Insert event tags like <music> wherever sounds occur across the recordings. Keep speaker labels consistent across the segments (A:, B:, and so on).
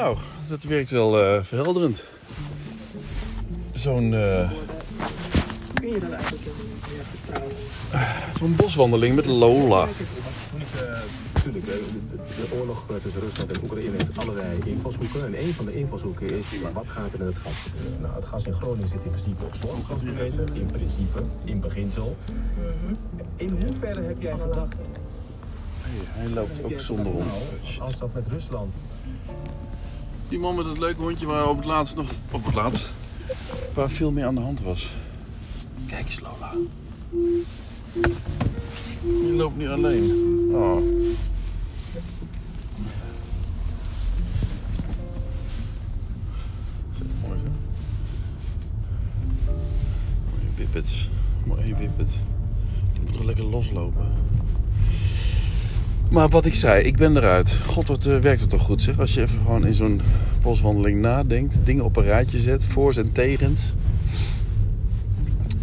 A: Nou, dat werkt wel eh, verhelderend. Zo'n eh,
B: Kun je dat eigenlijk meer vertrouwen?
A: zo'n boswandeling met Lola.
C: Natuurlijk, de, de, de oorlog eh, tussen Rusland en Oekraïne heeft allerlei invalshoeken. En een van de invalshoeken is, maar wat gaat er in het gas? Nou, het gas in Groningen zit in principe op Zwartgas gemeten. In principe, in beginsel. In hoeverre heb jij gedacht,
A: Hij loopt ook zonder hond.
C: nou, als dat met Rusland
A: Die man met het leuke hondje waar op het laatst nog... Op het laatst... Waar veel meer aan de hand was. Kijk eens Lola. Je loopt niet alleen. Oh. Mooi zo. Mooie wippets. Mooie wippet. Die moet toch lekker loslopen. Maar wat ik zei, ik ben eruit. God, wat eh, werkt het toch goed zeg. Als je even gewoon in zo'n boswandeling nadenkt. Dingen op een rijtje zet. Voor's en tegens.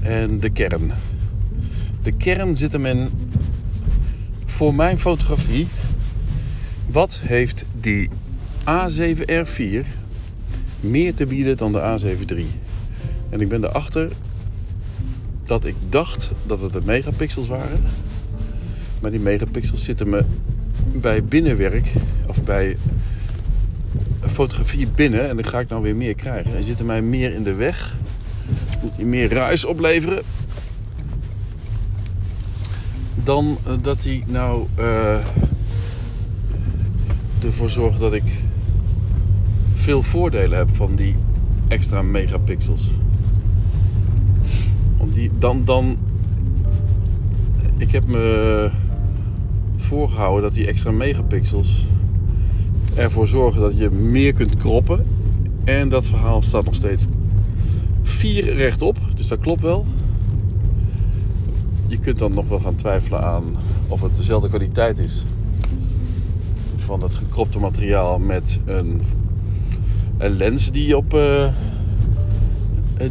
A: En de kern. De kern zit hem in... Voor mijn fotografie... Wat heeft die A7R4 meer te bieden dan de A7 III? En ik ben erachter dat ik dacht dat het de megapixels waren. Maar die megapixels zitten me bij binnenwerk, of bij fotografie binnen, en dan ga ik nou weer meer krijgen. En zitten mij meer in de weg. Moet die meer ruis opleveren. Dan eh, dat hij nou eh, ervoor zorgt dat ik veel voordelen heb van die extra megapixels. Want die, dan, dan. Ik heb me voorgehouden dat die extra megapixels ervoor zorgen dat je meer kunt kroppen. En dat verhaal staat nog steeds vier rechtop, dus dat klopt wel. Je kunt dan nog wel gaan twijfelen aan of het dezelfde kwaliteit is van het gekropte materiaal met een, een lens die op eh,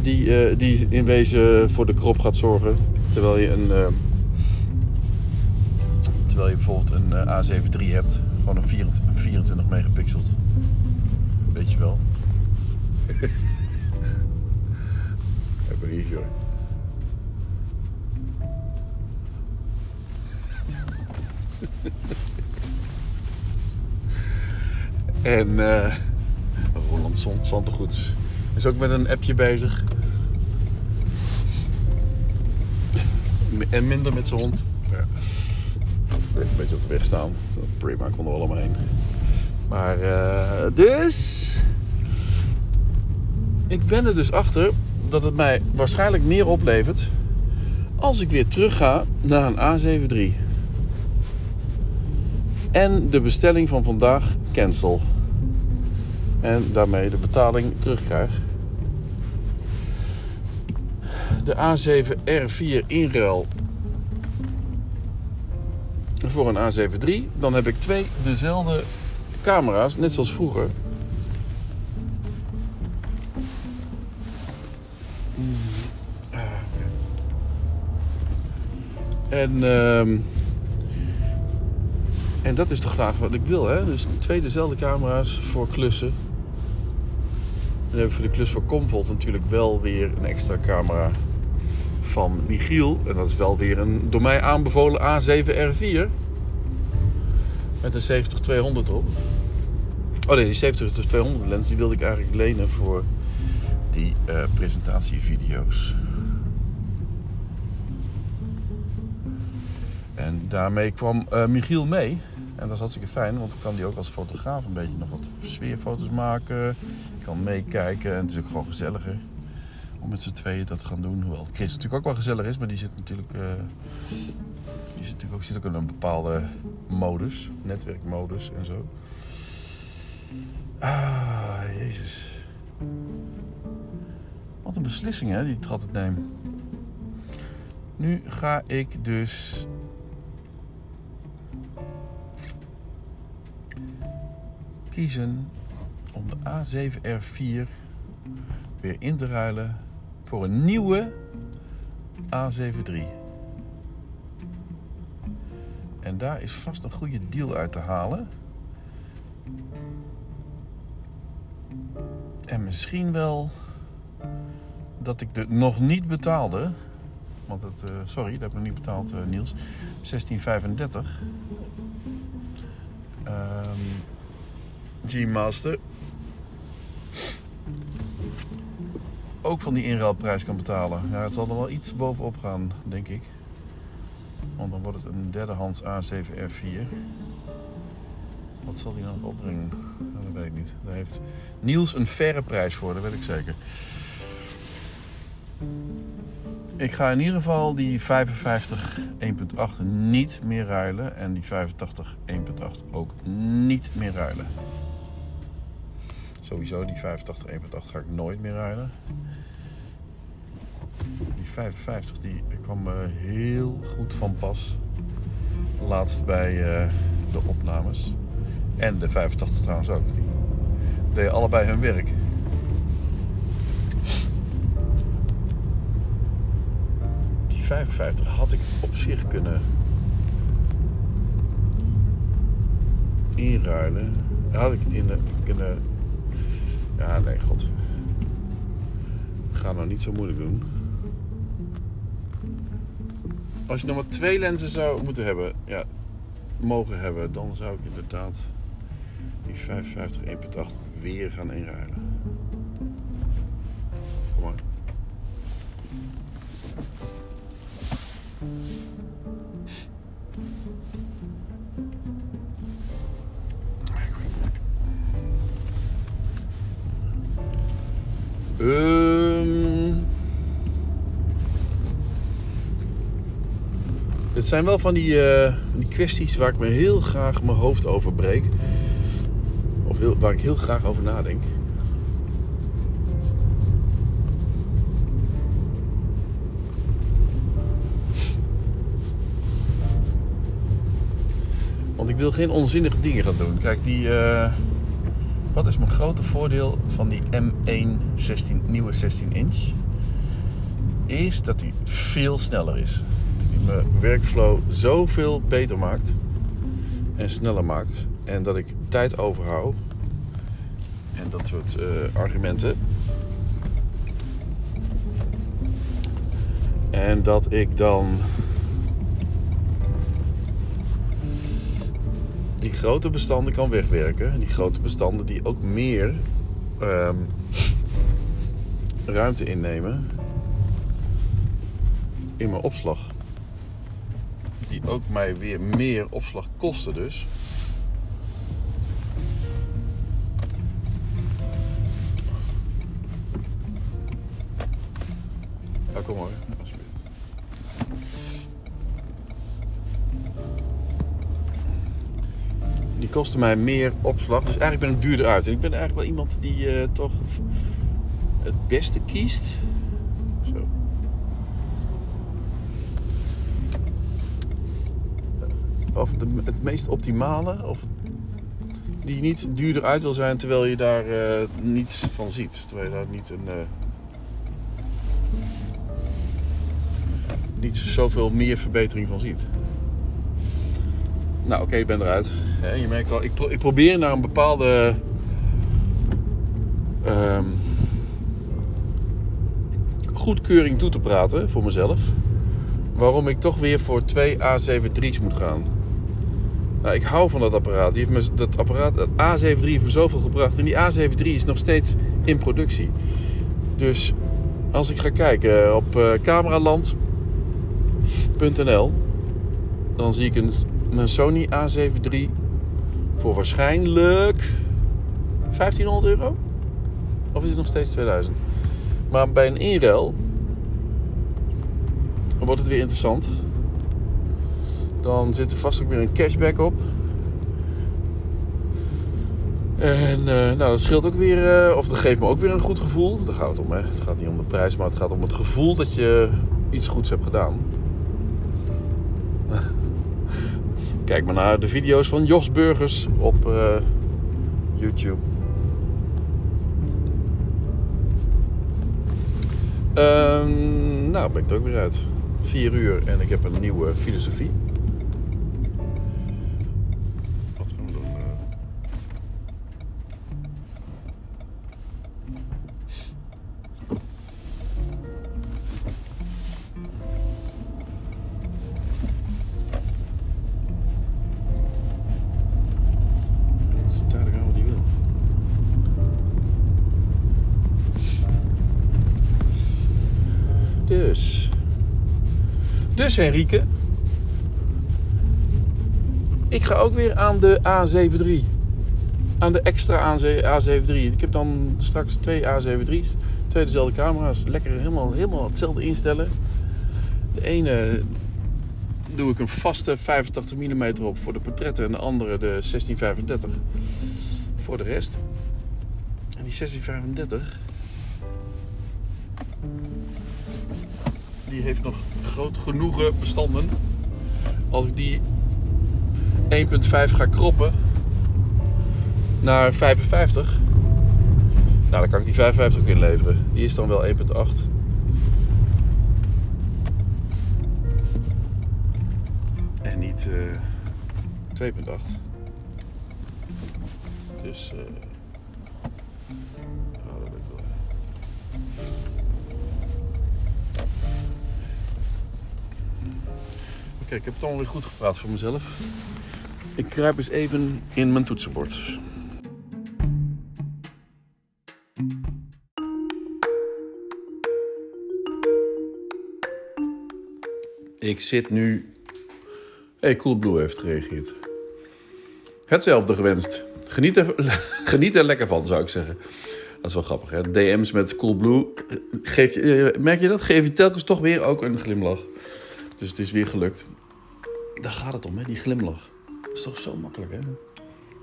A: die, eh, die in wezen voor de krop gaat zorgen. Terwijl je een eh, terwijl je bijvoorbeeld een eh, A7 III hebt, gewoon een 24, een 24 megapixels. Weet je wel. <laughs> Hier, joh. <laughs> en eh Roland Zantegoeds is ook met een appje bezig. En minder met zijn hond. Ja. Een beetje op de weg staan. Prima, kon er wel omheen. Maar eh, dus. Ik ben er dus achter dat het mij waarschijnlijk meer oplevert. als ik weer terug ga naar een A7 III. En de bestelling van vandaag cancel. En daarmee de betaling terugkrijg. De A7 R4 inruil voor een A7 III. Dan heb ik twee dezelfde camera's, net zoals vroeger. Ah, oké. En, ehm, en dat is toch graag wat ik wil, hè? Dus twee dezelfde camera's voor klussen. En dan heb ik voor de klus voor Comvolt natuurlijk wel weer een extra camera van Michiel. En dat is wel weer een door mij aanbevolen A7R4. Met een 70-200 op. Oh nee, die 70-200 lens die wilde ik eigenlijk lenen voor die eh, presentatievideo's. En daarmee kwam eh, Michiel mee. En dat is hartstikke fijn, want dan kan hij ook als fotograaf een beetje nog wat sfeerfoto's maken. Kan meekijken en het is ook gewoon gezelliger om met z'n tweeën dat te gaan doen. Hoewel Chris natuurlijk ook wel gezellig is, maar die zit natuurlijk, eh, die zit natuurlijk ook, zit ook in een bepaalde modus, netwerkmodus en zo. Ah, jezus. Wat een beslissing hè, die ik altijd neem. Nu ga ik dus kiezen om de A7R4 weer in te ruilen voor een nieuwe A7 III. En daar is vast een goede deal uit te halen. En misschien wel dat ik de nog niet betaalde. Want het, eh, sorry, dat heb ik nog niet betaald, eh, Niels. 1635. Ehm G-Master. Ook van die inruilprijs kan betalen. Ja, het zal er wel iets bovenop gaan, denk ik. Want dan wordt het een derdehands A7R4. Wat zal die dan nog opbrengen? Nou, dat weet ik niet. Daar heeft Niels een verre prijs voor, dat weet ik zeker. Ik ga in ieder geval die 55 1.8 niet meer ruilen. En die 85 1.8 ook niet meer ruilen. Sowieso die 85 1.8 ga ik nooit meer ruilen. Die 55 die kwam me heel goed van pas. Laatst bij eh, de opnames. En de 85 trouwens ook. Die deden allebei hun werk. Die 55 had ik op zich kunnen inruilen. Had ik in de, kunnen. Ja, nee, god. Ga nou niet zo moeilijk doen. Als je nog maar twee lenzen zou moeten hebben, ja, mogen hebben, dan zou ik inderdaad die 55 1.8 weer gaan inruilen. Zijn wel van die, eh, die kwesties waar ik me heel graag mijn hoofd over breek. Of heel, waar ik heel graag over nadenk. Want ik wil geen onzinnige dingen gaan doen. Kijk, die. eh, wat is mijn grote voordeel van die M1 16, nieuwe 16 inch? Is dat die veel sneller is die mijn workflow zoveel beter maakt en sneller maakt. En dat ik tijd overhoud. En dat soort eh, argumenten. En dat ik dan die grote bestanden kan wegwerken. Die grote bestanden die ook meer ehm, ruimte innemen in mijn opslag die ook mij weer meer opslag kosten dus. Ja, kom maar. Die kosten mij meer opslag, dus eigenlijk ben ik duurder uit. En ik ben eigenlijk wel iemand die eh, toch het beste kiest. Zo. Of het meest optimale. Of die niet duurder uit wil zijn terwijl je daar eh, niets van ziet. Terwijl je daar niet een. eh, niet zoveel meer verbetering van ziet. Nou, oké, ik ben eruit. Je merkt al, ik, ik probeer naar een bepaalde. ehm, goedkeuring toe te praten voor mezelf. Waarom ik toch weer voor twee A73's moet gaan. Nou, ik hou van dat apparaat. Die heeft dat apparaat, dat A73 heeft me zoveel gebracht. En die A73 is nog steeds in productie. Dus als ik ga kijken op eh cameraland.nl, dan zie ik een, een Sony A7 III voor waarschijnlijk 1500 euro. Of is het nog steeds 2000? Maar bij een inruil wordt het weer interessant. Dan zit er vast ook weer een cashback op. En eh, nou, dat scheelt ook weer, eh, of dat geeft me ook weer een goed gevoel. Daar gaat het om, hè. Het gaat niet om de prijs, maar het gaat om het gevoel dat je iets goeds hebt gedaan. <laughs> Kijk maar naar de video's van Jos Burgers op eh, YouTube. Ehm, nou, ben ik er ook weer uit. 4 uur en ik heb een nieuwe filosofie. Dus Henrike, ik ga ook weer aan de A73. Aan de extra A73. Ik heb dan straks twee A73's. Twee dezelfde camera's. Lekker helemaal, helemaal hetzelfde instellen. De ene doe ik een vaste 85 mm op voor de portretten. En de andere de 1635 voor de rest. En die 1635... Die heeft nog groot genoegen bestanden. Als ik die 1.5 ga kroppen naar 55. Nou, dan kan ik die 55 ook inleveren. Die is dan wel 1.8. En niet uh, 2.8. Dus. Uh, Ik heb het allemaal weer goed gepraat voor mezelf. Ik kruip eens even in mijn toetsenbord. Ik zit nu. Hey, Coolblue heeft gereageerd. Hetzelfde gewenst. Geniet er, <laughs> geniet er lekker van, zou ik zeggen. Dat is wel grappig, hè? DM's met Coolblue. Je, eh, merk je dat? Geef je telkens toch weer ook een glimlach. Dus het is weer gelukt. Daar gaat het om, hè? Die glimlach. Dat is toch zo makkelijk, hè?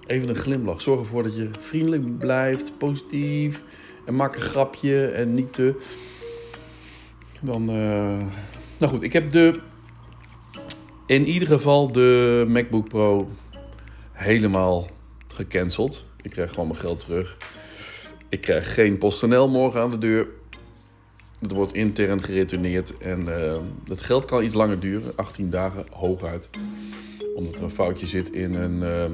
A: Even een glimlach. Zorg ervoor dat je vriendelijk blijft, positief. En maak een grapje en niet te. Dan. Uh... Nou goed, ik heb de. In ieder geval de MacBook Pro helemaal gecanceld. Ik krijg gewoon mijn geld terug. Ik krijg geen PostNL morgen aan de deur. Het wordt intern geretourneerd en uh, het geld kan iets langer duren, 18 dagen hooguit omdat er een foutje zit in een, uh,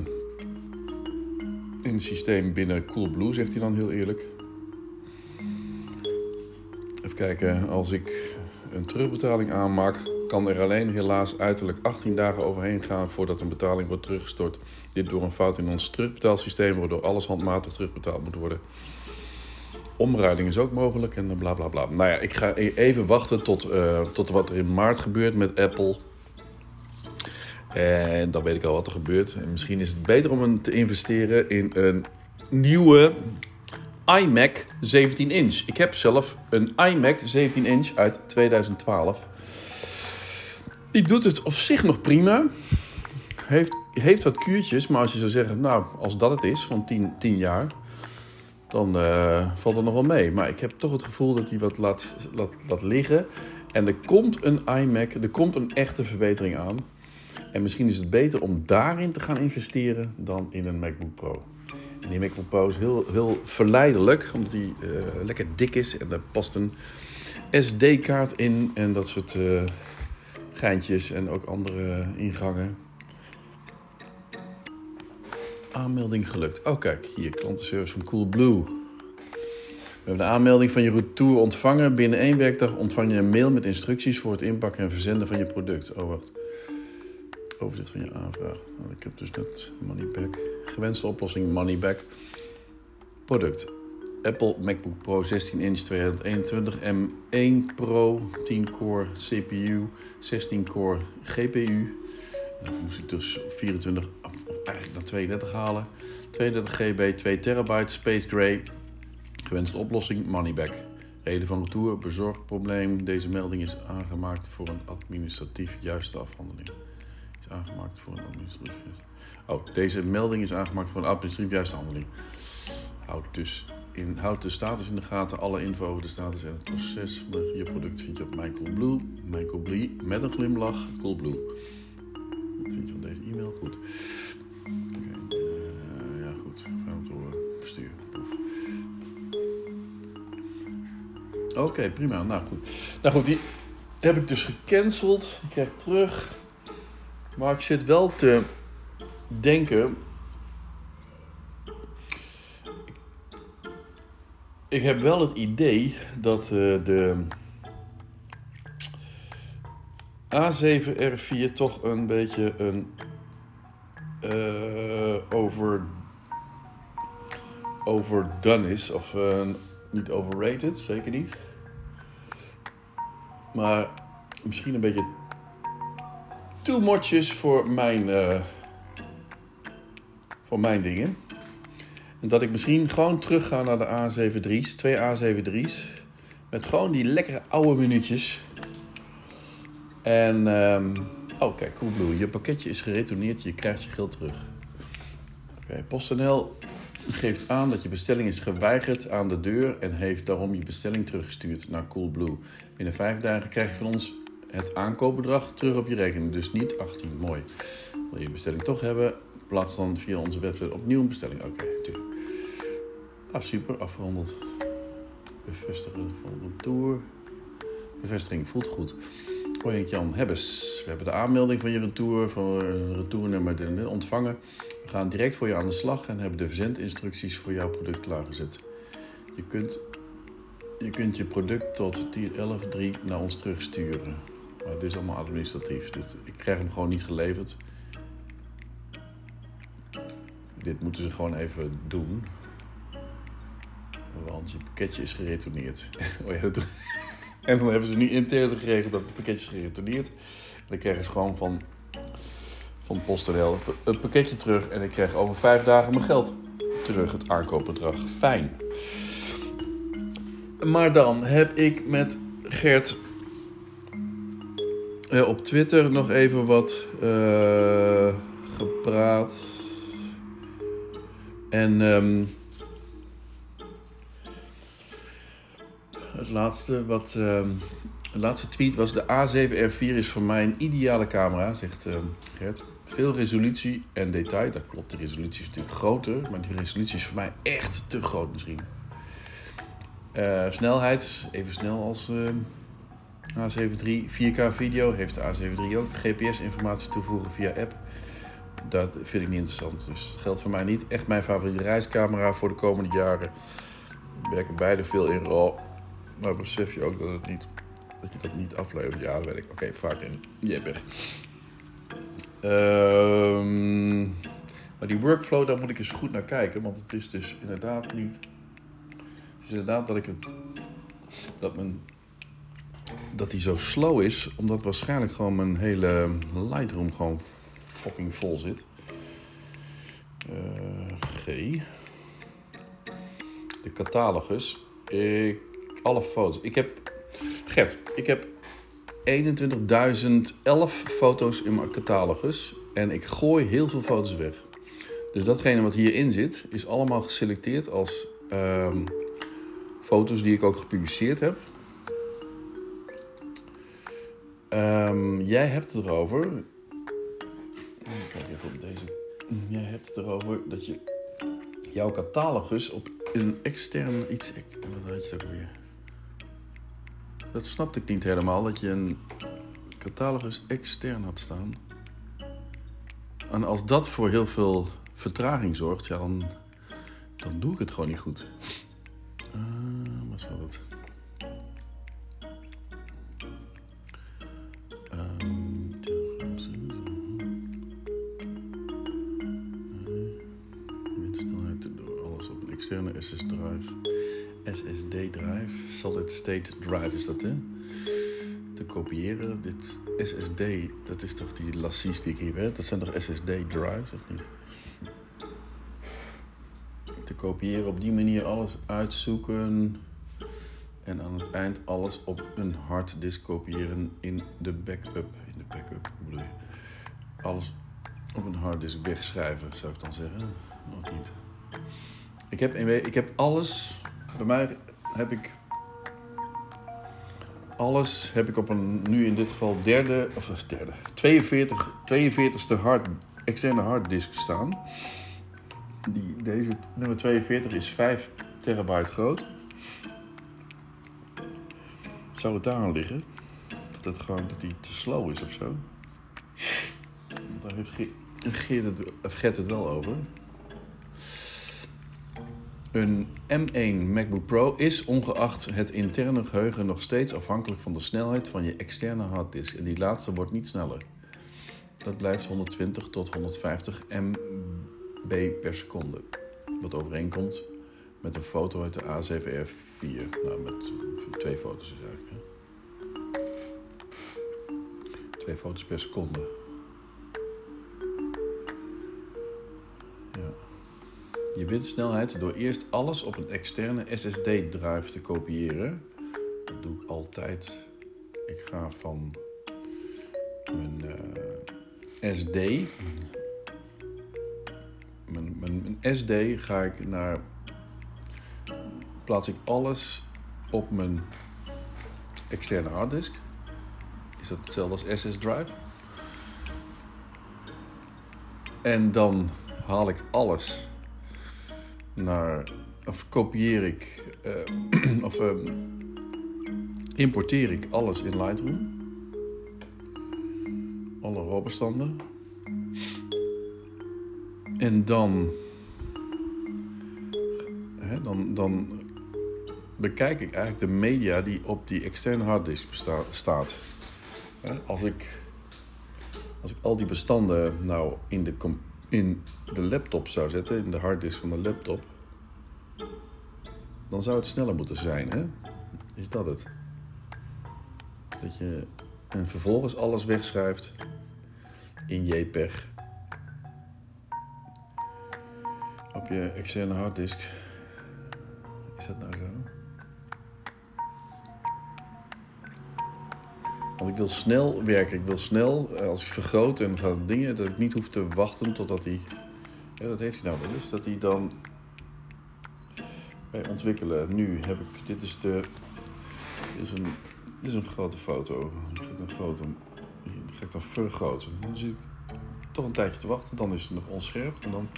A: in het systeem binnen Coolblue, zegt hij dan heel eerlijk. Even kijken, als ik een terugbetaling aanmaak, kan er alleen helaas uiterlijk 18 dagen overheen gaan voordat een betaling wordt teruggestort. Dit door een fout in ons terugbetaalsysteem, waardoor alles handmatig terugbetaald moet worden. Omruiling is ook mogelijk en bla bla bla. Nou ja, ik ga e-, even wachten tot, uh, tot wat er in maart gebeurt met Apple. En dan weet ik al wat er gebeurt. En misschien is het beter om te investeren in een nieuwe iMac 17 inch. Ik heb zelf een iMac 17 inch uit 2012. Die doet het op zich nog prima. Heeft, heeft wat kuurtjes, maar als je zou zeggen, nou, als dat het is van 10, 10 jaar, dan uh, valt het nog wel mee. Maar ik heb toch het gevoel dat hij wat laat, laat, laat liggen. En er komt een iMac, er komt een echte verbetering aan. En misschien is het beter om daarin te gaan investeren dan in een MacBook Pro. En die MacBook Pro is heel, heel verleidelijk, omdat die uh, lekker dik is. En er past een SD-kaart in en dat soort uh, geintjes en ook andere ingangen. Aanmelding gelukt. Oh kijk, hier klantenservice van Coolblue. We hebben de aanmelding van je retour ontvangen. Binnen één werkdag ontvang je een mail met instructies voor het inpakken en verzenden van je product. Oh wacht. Overzicht van je aanvraag. Nou, ik heb dus net Moneyback. Gewenste oplossing Moneyback. Product. Apple MacBook Pro 16 inch 2021 M1 Pro 10 core CPU 16 core GPU. Moest ik dus 24 of eigenlijk naar 32 halen. 32 GB 2 terabyte Space Gray. Gewenste oplossing Moneyback. Reden van retour, bezorgprobleem. Deze melding is aangemaakt voor een administratief juiste afhandeling aangemaakt voor een administratief. Oh, deze melding is aangemaakt voor een administratief juiste handeling. Houd dus in, houd de status in de gaten. Alle info over de status en het proces van je product vind je op Mijn Coolblue. Mijn Coolblue met een glimlach. Coolblue. Wat vind je van deze e-mail? Goed. Oké, uh, ja goed. Fijn om te horen. Verstuur. Oké, prima. Nou goed. Nou goed, die heb ik dus gecanceld. Ik krijg terug. Maar ik zit wel te denken. Ik heb wel het idee dat uh, de A7R4 toch een beetje een uh, over, overdone is. Of uh, niet overrated, zeker niet. Maar misschien een beetje too much's voor mijn, eh, voor mijn dingen. En dat ik misschien gewoon terug ga naar de A73's, twee A73's. Met gewoon die lekkere oude minuutjes. En, ehm, oh kijk, Coolblue, je pakketje is geretourneerd, je krijgt je geld terug. Oké, PostNL geeft aan dat je bestelling is geweigerd aan de deur en heeft daarom je bestelling teruggestuurd naar Coolblue. Binnen vijf dagen krijg je van ons het aankoopbedrag terug op je rekening, dus niet 18. Mooi. Wil je je bestelling toch hebben? Plaats dan via onze website opnieuw een bestelling. Oké, tuurlijk. Ah, super, afgerondeld. Bevestigen van de retour. Bevestiging voelt goed. Hoi Jan Hebbes. We hebben de aanmelding van je retour, van retournummer ontvangen. We gaan direct voor je aan de slag en hebben de verzendinstructies voor jouw product klaargezet. Je kunt je, kunt je product tot 11.3 naar ons terugsturen. Maar dit is allemaal administratief. Dit, ik krijg hem gewoon niet geleverd. Dit moeten ze gewoon even doen. Want je pakketje is geretourneerd. <laughs> Oh ja, dat... En dan hebben ze nu intern geregeld dat het pakketje is geretourneerd. En dan krijgen ze gewoon van, van PostNL het pakketje terug. En ik krijg over vijf dagen mijn geld terug, het aankoopbedrag. Fijn. Maar dan heb ik met Gert eh, op Twitter nog even wat uh, gepraat. En um, het laatste wat. De laatste tweet was: De A7R4 is voor mij een ideale camera, zegt uh, Gert. Veel resolutie en detail. Dat klopt, de resolutie is natuurlijk groter, maar die resolutie is voor mij echt te groot misschien. Uh, snelheid, even snel als uh, A7 III. 4K video heeft de A7 III ook. GPS-informatie toevoegen via app. Dat vind ik niet interessant. Dus dat geldt voor mij niet. Echt mijn favoriete reiscamera voor de komende jaren. We werken beide veel in RAW. Maar besef je ook dat, het niet, dat je dat niet aflevert? Ja, dat weet ik. Oké, vaak in JPEG. Um, maar die workflow, daar moet ik eens goed naar kijken. Want het is dus inderdaad niet is inderdaad dat ik het. Dat mijn. Dat die zo slow is, omdat waarschijnlijk gewoon mijn hele Lightroom gewoon fucking vol zit. Uh, G. De catalogus. Ik, alle foto's. Ik heb. Gert, ik heb 21.011 foto's in mijn catalogus. En ik gooi heel veel foto's weg. Dus datgene wat hierin zit, is allemaal geselecteerd als. Um, foto's die ik ook gepubliceerd heb. Um, jij hebt het erover. Kijk even op deze. Jij hebt het erover dat je jouw catalogus op een extern iets. Wat had je het ook weer? Dat snapte ik niet helemaal. Dat je een catalogus extern had staan. En als dat voor heel veel vertraging zorgt, ja, dan, dan doe ik het gewoon niet goed. Uh, wat zal het? Um, snelheid door SS-drive. SSD-drive, solid state drive is dat hè? Te kopiëren. Dit SSD, dat is toch die lassies die ik hier heb? Dat zijn toch SSD-drives of niet? te kopiëren. Op die manier alles uitzoeken. En aan het eind alles op een harddisk kopiëren in de backup. In de backup, bedoel? Alles op een harddisk wegschrijven, zou ik dan zeggen. Of niet? Ik heb, ik heb alles. Bij mij heb ik. Alles heb ik op een, nu in dit geval derde, of derde, 42, 42ste hard, externe harddisk staan. Die, deze nummer 42 is 5 terabyte groot. Zou het daar aan liggen? Dat het gewoon dat die te slow is of zo? Daar heeft Geert het, het wel over. Een M1 MacBook Pro is ongeacht het interne geheugen nog steeds afhankelijk van de snelheid van je externe harddisk. En die laatste wordt niet sneller. Dat blijft 120 tot 150 MB per seconde. Wat overeenkomt met een foto uit de A7R4. Nou, met twee foto's dus eigenlijk. Hè? Twee foto's per seconde. Je wint snelheid door eerst alles op een externe SSD-drive te kopiëren. Dat doe ik altijd. Ik ga van mijn eh, SD. Mijn, mijn, SD ga ik naar. Plaats ik alles op mijn externe harddisk. Is dat hetzelfde als SS-drive? En dan haal ik alles naar, of kopieer ik, eh, <clears throat> of ehm, importeer ik alles in Lightroom. Alle RAW-bestanden. En dan, hè, dan, dan bekijk ik eigenlijk de media die op die externe harddisk staat. Als ik, als ik al die bestanden nou in de, com- in de laptop zou zetten, in de harddisk van de laptop, dan zou het sneller moeten zijn, hè? Is dat het? Dus dat je en vervolgens alles wegschrijft in JPEG op je externe harddisk. Is dat nou zo? Want ik wil snel werken. Ik wil snel, eh, als ik vergroot en ga dingen, dat ik niet hoef te wachten totdat hij. Dat heeft hij nou wel eens. Dat hij dan bij ontwikkelen. Nu heb ik. Dit is de. Dit is een, is een grote foto. Die ga ik een grote. Die ga ik dan vergroten. Dan zit ik toch een tijdje te wachten. Dan is het nog onscherp. En dan.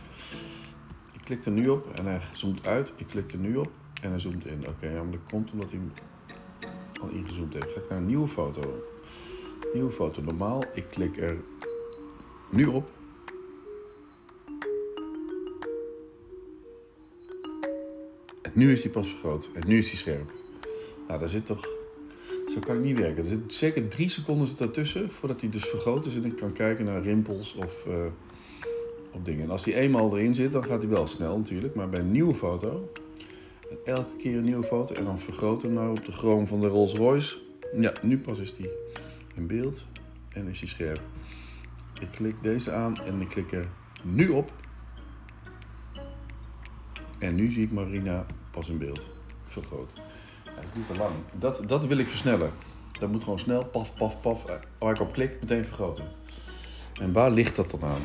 A: Ik klik er nu op en hij zoomt uit. Ik klik er nu op en hij zoomt in. Oké, maar dat komt omdat hij al ingezoomd heeft. Ga ik naar een nieuwe foto. Nieuwe foto. Normaal, ik klik er nu op. En nu is hij pas vergroot. En nu is hij scherp. Nou, daar zit toch... Zo kan het niet werken. Er zit zeker drie seconden ertussen voordat hij dus vergroot is en ik kan kijken naar rimpels of, eh, of dingen. En als hij eenmaal erin zit, dan gaat hij wel snel natuurlijk. Maar bij een nieuwe foto, elke keer een nieuwe foto en dan vergroot hem nou op de chroom van de Rolls Royce. Ja, nu pas is hij in beeld en is hij scherp. Ik klik deze aan en ik klik er nu op. En nu zie ik Marina pas in beeld. Vergroot. Dat duurt te lang. Dat, dat wil ik versnellen. Dat moet gewoon snel, paf, paf, paf. Waar ik op klik, meteen vergroten. En waar ligt dat dan aan?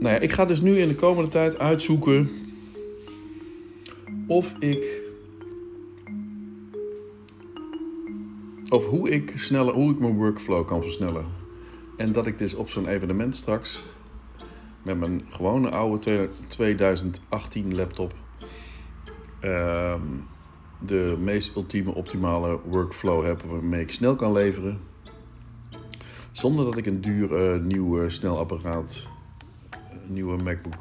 A: Nou ja, ik ga dus nu in de komende tijd uitzoeken of ik. Of hoe ik sneller, hoe ik mijn workflow kan versnellen. En dat ik dus op zo'n evenement straks met mijn gewone oude 2018 laptop ehm, de meest ultieme optimale workflow heb waarmee ik snel kan leveren. Zonder dat ik een duur eh, nieuw eh, snel apparaat, een nieuwe MacBook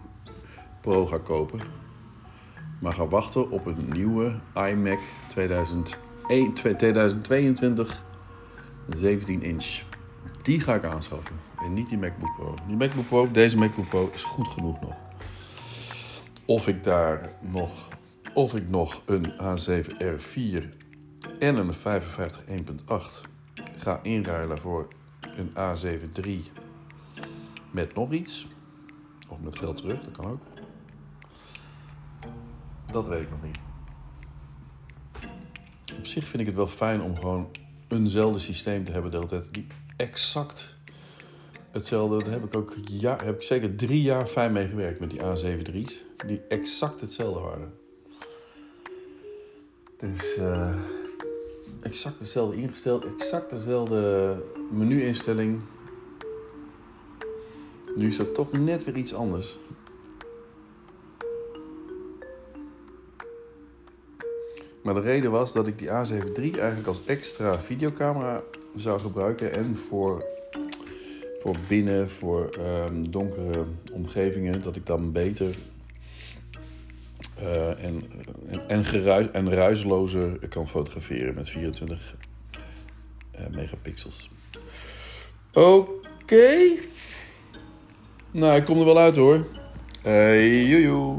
A: Pro ga kopen. Maar ga wachten op een nieuwe iMac 2001 2022 17 inch. Die ga ik aanschaffen. En niet die MacBook Pro. Die MacBook Pro, deze MacBook Pro is goed genoeg nog. Of ik daar nog, of ik nog een A7R4 en een 55 1.8 ga inruilen voor een A7 III met nog iets. Of met geld terug, dat kan ook. Dat weet ik nog niet. Op zich vind ik het wel fijn om gewoon eenzelfde systeem te hebben de hele tijd. Die exact hetzelfde. Daar heb ik ook ja, heb ik zeker drie jaar fijn mee gewerkt met die A7 III's. Die exact hetzelfde waren. Dus eh, exact hetzelfde ingesteld. Exact dezelfde menu-instelling. Nu is dat toch net weer iets anders. Maar de reden was dat ik die A7 III eigenlijk als extra videocamera zou gebruiken. En voor, voor binnen, voor ehm, donkere omgevingen, dat ik dan beter eh, en, en, geruis, en ruislozer kan fotograferen met 24 eh, megapixels. Oké. Nou, ik kom er wel uit hoor. Hey, joejoe.